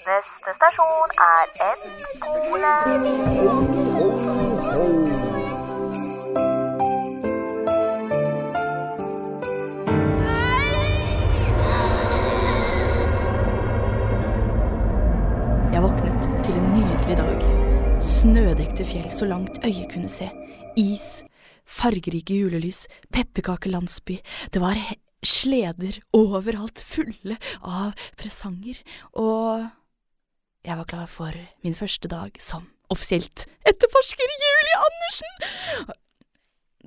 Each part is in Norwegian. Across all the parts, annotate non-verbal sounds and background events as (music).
Neste stasjon er en skole. Jeg våknet til en nydelig dag. Snødekte fjell så langt øyet kunne se. Is, fargerike julelys, pepperkakelandsby. Det var sleder overalt fulle av presanger. Og jeg var klar for min første dag som offisielt etterforsker Julie Andersen.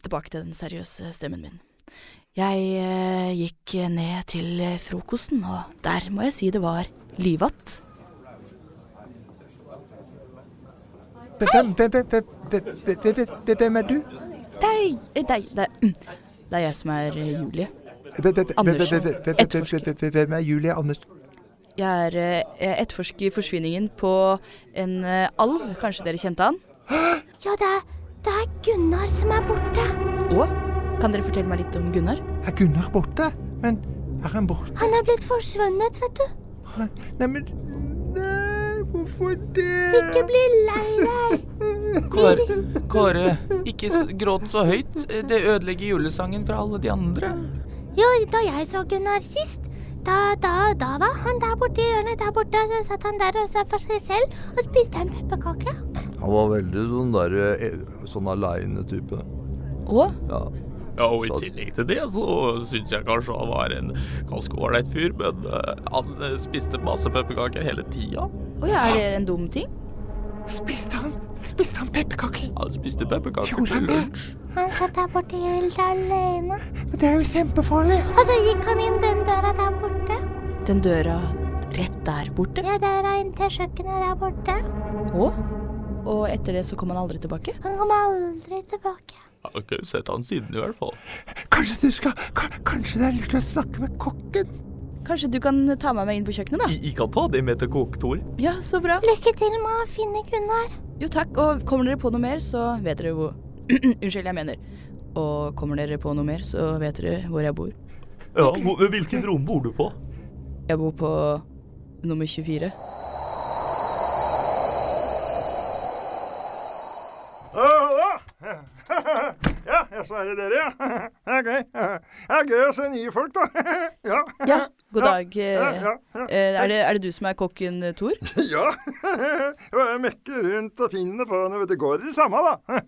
Tilbake til den seriøse stemmen min. Jeg eh, gikk ned til frokosten, og der må jeg si det var livatt. Hvem, hvem, er du? Deg, deg, deg. mm. Det er jeg som er eh, Julie. Andersen. Etterforsker. Hvem er Julie Andersen? Jeg er eh, jeg etterforsker forsvinningen på en eh, alv. Kanskje dere kjente han? Ja, det er, det er Gunnar som er borte. Og kan dere fortelle meg litt om Gunnar? Er Gunnar borte? Men er han borte? Han er blitt forsvunnet, vet du. Neimen Nei, hvorfor det? Ikke bli lei deg. (laughs) Kåre, Kåre, ikke gråt så høyt. Det ødelegger julesangen fra alle de andre. Jo, da jeg så Gunnar sist, da, da, da var han der borte i hjørnet der borte. Så satt han der og så for seg selv og spiste en pepperkake. Han var veldig sånn der eh, Sånn aleine-type. Og Ja. Ja, og i tillegg til det så syns jeg kanskje han var en ganske ålreit fyr, men uh, han eh, spiste masse pepperkaker hele tida. Å ja, er det en dum ting? Spiste han Spiste han pepperkaker? Han spiste pepperkaker til lunsj. Han satt der borte helt alene. Men det er jo kjempefarlig. Og så gikk han inn den døra der borte. Den døra rett der borte. Ja, døra inn til kjøkkenet der borte. Og? Og etter det så kom han aldri tilbake? Han kom aldri tilbake. Jeg har ikke sett han siden, i hvert fall. Kanskje du skal Kanskje det er lurt å snakke med kokken? Kanskje du kan ta med meg inn på kjøkkenet, da? Jeg kan ta det med til koktor. Ja, så bra. Lykke til med å finne Gunnar. Jo takk, og kommer dere på noe mer, så vet dere hvor (clears throat) Unnskyld, jeg mener. Og kommer dere på noe mer, så vet dere hvor jeg bor. Ja, Hvilket rom bor du på? Jeg bor på nummer 24. (laughs) Ja, så er det dere, ja. Det er gøy. Det er gøy å se nye folk, da. (laughs) Ja. Ja, god dag. Ja, eh, ja, ja. eh, Er det, er det du som er kokken, Thor? Tor? (laughs) Ja. Jeg mekker rundt og finner på noe, Det. Går i det samme, da.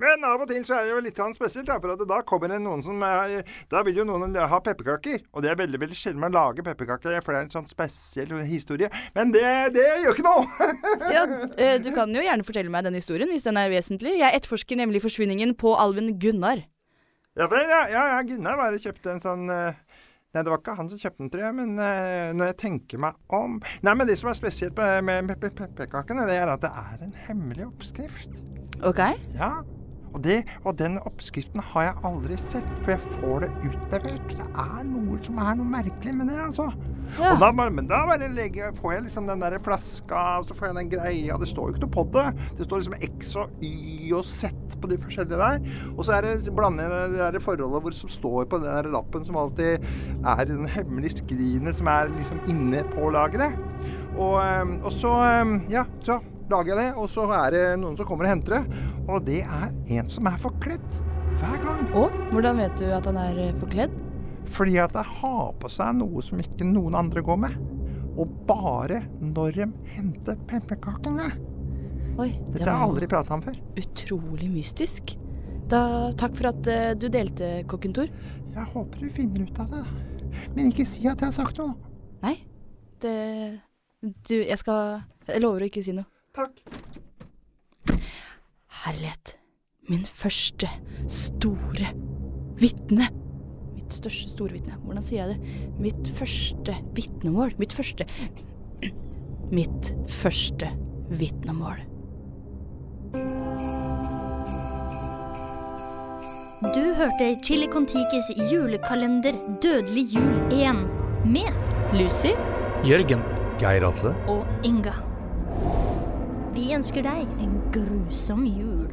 Men av og til så er det jo litt spesielt, da. For da kommer det noen som er, Da vil jo noen ha pepperkaker. Og det er veldig veldig sjelden man lager pepperkaker, for det er en sånn spesiell historie. Men det, det gjør ikke noe. Ja, eh, Du kan jo gjerne fortelle meg den historien hvis den er vesentlig. Jeg etterforsker nemlig forsvinningen på alven Gunnar. Ja vel, ja, ja, Gunnar bare kjøpte en sånn eh, Nei, det var ikke han som kjøpte den, tror jeg, men uh, når jeg tenker meg om Nei, men det som er spesielt med, med, med pepperkakene, det er at det er en hemmelig oppskrift. Ok? Ja. Og, det, og den oppskriften har jeg aldri sett, for jeg får det utlevert. Det er noe som er noe merkelig med det, altså. Ja. Og da, men da bare legger, får jeg liksom den der flaska, og så får jeg den greia. Det står jo ikke noe på det. Det står liksom X og Y og sett på de forskjellige der. Og så er det blander det der forholdet hvor som står på den der lappen som alltid er den hemmelige skrinet som er liksom inne på lageret. Og, og så, ja, så lager jeg det, og så er det noen som kommer og henter det. Og det er en som er forkledd. Hver gang. Og hvordan vet du at han er eh, forkledd? Fordi at jeg har på seg noe som ikke noen andre går med. Og bare når de henter pepperkakene. Oi, Dette det har jeg aldri prata om før. utrolig mystisk. Da, takk for at uh, du delte, kokken Tor. Jeg håper du finner ut av det. Men ikke si at jeg har sagt noe. Nei, det Du, jeg skal Jeg lover å ikke si noe. Takk. Herlighet. Min første store vitne. Mitt største store vitne. Hvordan sier jeg det? Mitt første vitnemål. Mitt første (clears throat) Mitt første vitnemål. Du hørte Chili Contikis julekalender Dødelig jul 1 med Lucy? Jørgen. Geir Atle. og Inga. Vi ønsker deg en grusom jul.